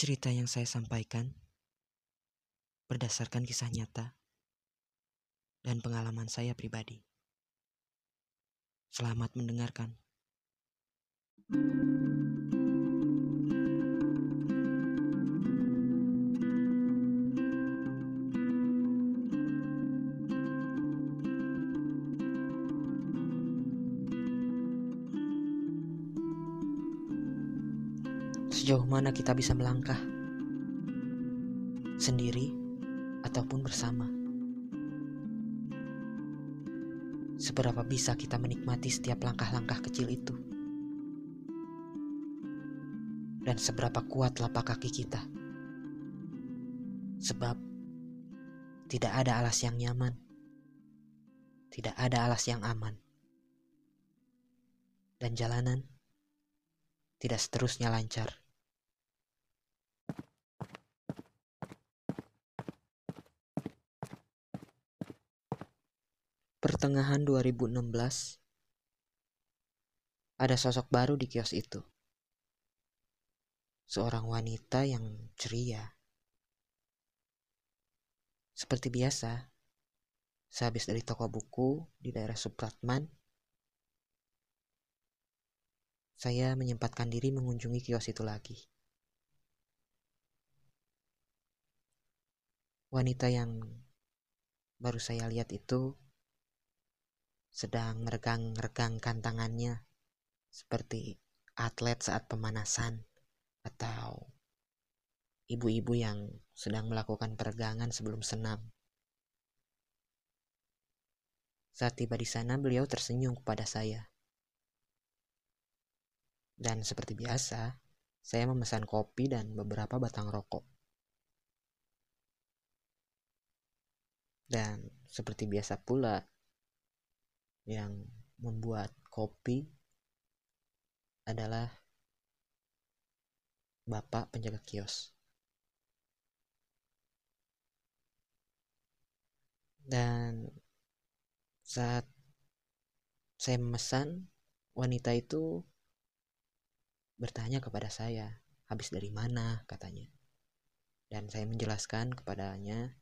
Cerita yang saya sampaikan berdasarkan kisah nyata dan pengalaman saya pribadi. Selamat mendengarkan. Sejauh mana kita bisa melangkah? Sendiri ataupun bersama? Seberapa bisa kita menikmati setiap langkah-langkah kecil itu? Dan seberapa kuat lapak kaki kita? Sebab tidak ada alas yang nyaman. Tidak ada alas yang aman. Dan jalanan tidak seterusnya lancar. Pertengahan 2016, ada sosok baru di kios itu. Seorang wanita yang ceria. Seperti biasa, sehabis dari toko buku di daerah Supratman, saya menyempatkan diri mengunjungi kios itu lagi. Wanita yang baru saya lihat itu sedang meregang-regangkan tangannya seperti atlet saat pemanasan atau ibu-ibu yang sedang melakukan peregangan sebelum senam. Saat tiba di sana, beliau tersenyum kepada saya. Dan seperti biasa, saya memesan kopi dan beberapa batang rokok. Dan seperti biasa pula, yang membuat kopi adalah bapak penjaga kios. Dan saat saya memesan, wanita itu bertanya kepada saya, habis dari mana katanya. Dan saya menjelaskan kepadanya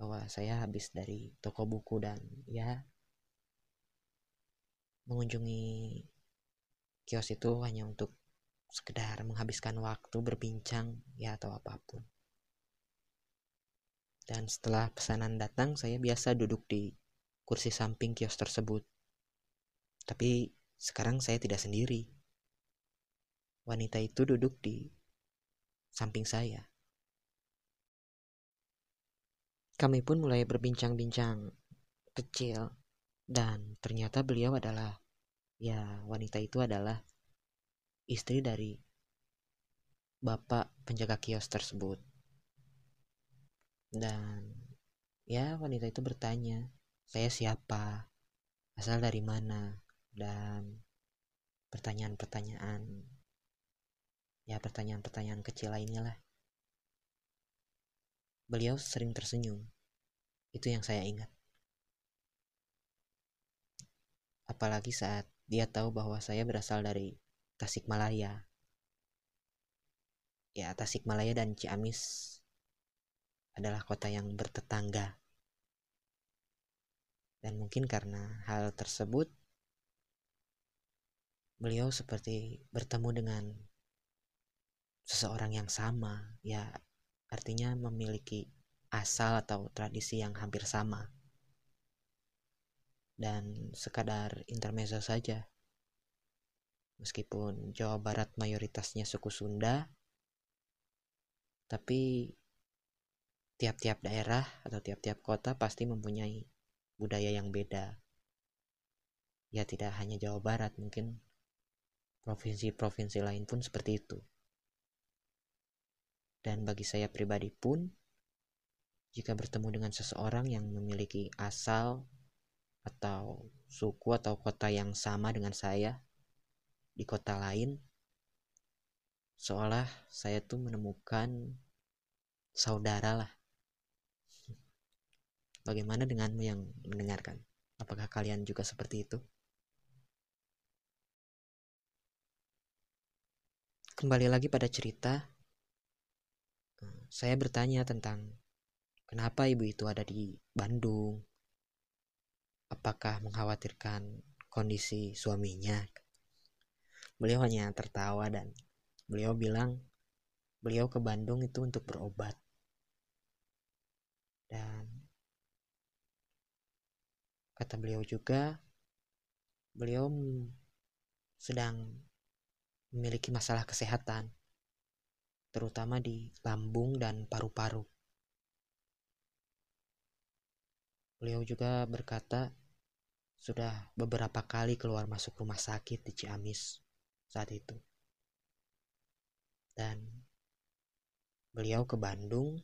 bahwa saya habis dari toko buku dan ya mengunjungi kios itu hanya untuk sekedar menghabiskan waktu berbincang ya atau apa pun. Dan setelah pesanan datang, saya biasa duduk di kursi samping kios tersebut. Tapi sekarang saya tidak sendiri. Wanita itu duduk di samping saya. Kami pun mulai berbincang-bincang kecil dan ternyata beliau adalah ya wanita itu adalah istri dari bapak penjaga kios tersebut. Dan ya wanita itu bertanya, saya siapa? Asal dari mana? Dan pertanyaan-pertanyaan ya pertanyaan-pertanyaan kecil lainnya lah. Beliau sering tersenyum. Itu yang saya ingat. Apalagi saat dia tahu bahwa saya berasal dari Tasikmalaya. Ya, Tasikmalaya dan Ciamis adalah kota yang bertetangga. Dan mungkin karena hal tersebut, beliau seperti bertemu dengan seseorang yang sama, ya artinya memiliki asal atau tradisi yang hampir sama dan sekadar intermezzo saja. Meskipun Jawa Barat mayoritasnya suku Sunda, tapi tiap-tiap daerah atau tiap-tiap kota pasti mempunyai budaya yang beda. Ya tidak hanya Jawa Barat, mungkin provinsi-provinsi lain pun seperti itu. Dan bagi saya pribadi pun, jika bertemu dengan seseorang yang memiliki asal atau suku atau kota yang sama dengan saya di kota lain seolah saya tuh menemukan saudara lah bagaimana denganmu yang mendengarkan apakah kalian juga seperti itu kembali lagi pada cerita saya bertanya tentang kenapa ibu itu ada di Bandung. Apakah mengkhawatirkan kondisi suaminya? Beliau hanya tertawa dan beliau bilang beliau ke Bandung itu untuk berobat. Dan kata beliau juga beliau sedang memiliki masalah kesehatan terutama di lambung dan paru-paru. Beliau juga berkata sudah beberapa kali keluar masuk rumah sakit di Ciamis saat itu. Dan beliau ke Bandung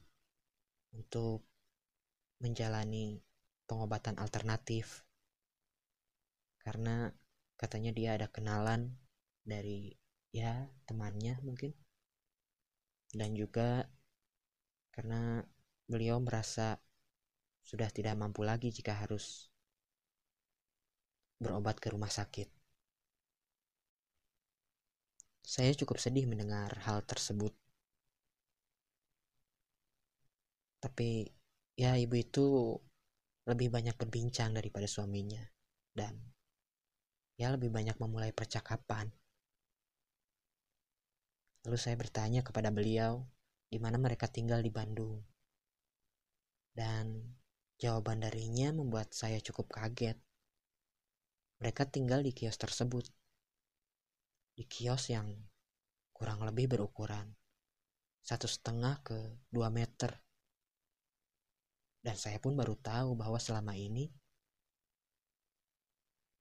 untuk menjalani pengobatan alternatif karena katanya dia ada kenalan dari ya temannya mungkin dan juga karena beliau merasa sudah tidak mampu lagi jika harus berobat ke rumah sakit. Saya cukup sedih mendengar hal tersebut. Tapi ya ibu itu lebih banyak berbincang daripada suaminya dan ya lebih banyak memulai percakapan. Lalu saya bertanya kepada beliau di mana mereka tinggal di Bandung. Dan jawaban darinya membuat saya cukup kaget. Mereka tinggal di kios tersebut. Di kios yang kurang lebih berukuran satu setengah ke dua meter. Dan saya pun baru tahu bahwa selama ini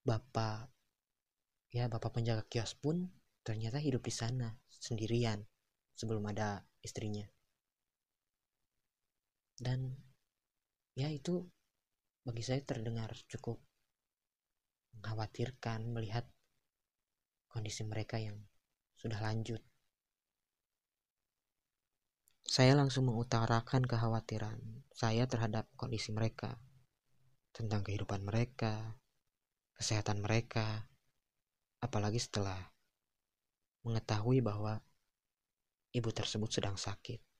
bapak ya bapak penjaga kios pun ternyata hidup di sana sendirian sebelum ada istrinya. Dan ya itu bagi saya terdengar cukup mengkhawatirkan melihat kondisi mereka yang sudah lanjut. Saya langsung mengutarakan kekhawatiran saya terhadap kondisi mereka, tentang kehidupan mereka, kesehatan mereka, apalagi setelah mengetahui bahwa ibu tersebut sedang sakit.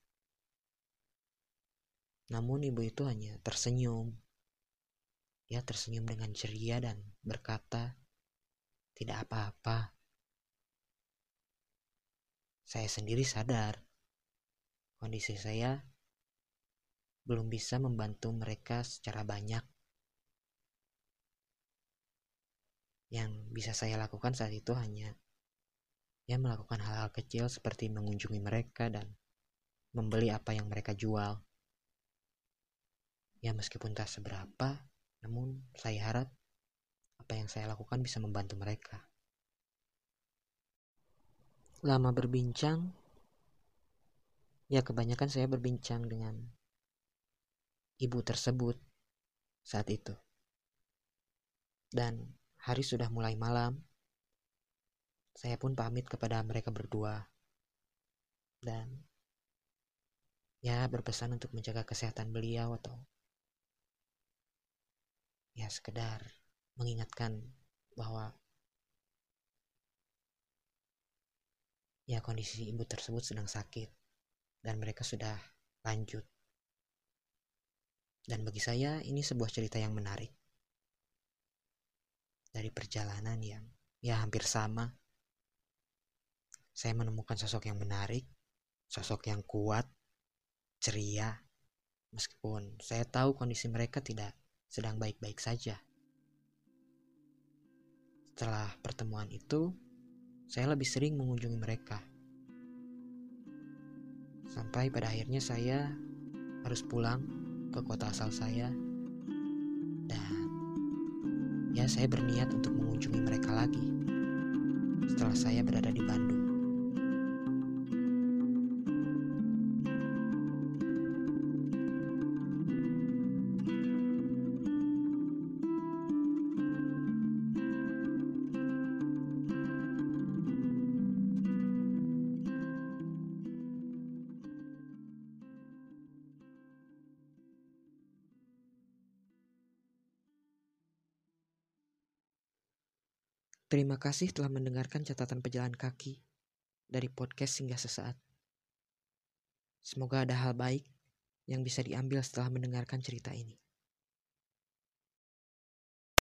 Namun ibu itu hanya tersenyum. Ia tersenyum dengan ceria dan berkata, "Tidak apa-apa." Saya sendiri sadar kondisi saya belum bisa membantu mereka secara banyak. Yang bisa saya lakukan saat itu hanya ia melakukan hal-hal kecil seperti mengunjungi mereka dan membeli apa yang mereka jual. Ya meskipun tak seberapa, namun saya harap apa yang saya lakukan bisa membantu mereka. Lama berbincang, ya kebanyakan saya berbincang dengan ibu tersebut saat itu. Dan hari sudah mulai malam, saya pun pamit kepada mereka berdua. Dan ya berpesan untuk menjaga kesehatan beliau atau ya sekedar mengingatkan bahwa ya kondisi ibu tersebut sedang sakit dan mereka sudah lanjut. Dan bagi saya ini sebuah cerita yang menarik. Dari perjalanan yang ya hampir sama saya menemukan sosok yang menarik, sosok yang kuat, ceria, meskipun saya tahu kondisi mereka tidak sedang baik-baik saja. Setelah pertemuan itu, saya lebih sering mengunjungi mereka. Sampai pada akhirnya saya harus pulang ke kota asal saya dan ya saya berniat untuk mengunjungi mereka lagi setelah saya berada di Bandung. Terima kasih telah mendengarkan catatan pejalan kaki dari podcast singgah sesaat. Semoga ada hal baik yang bisa diambil setelah mendengarkan cerita ini.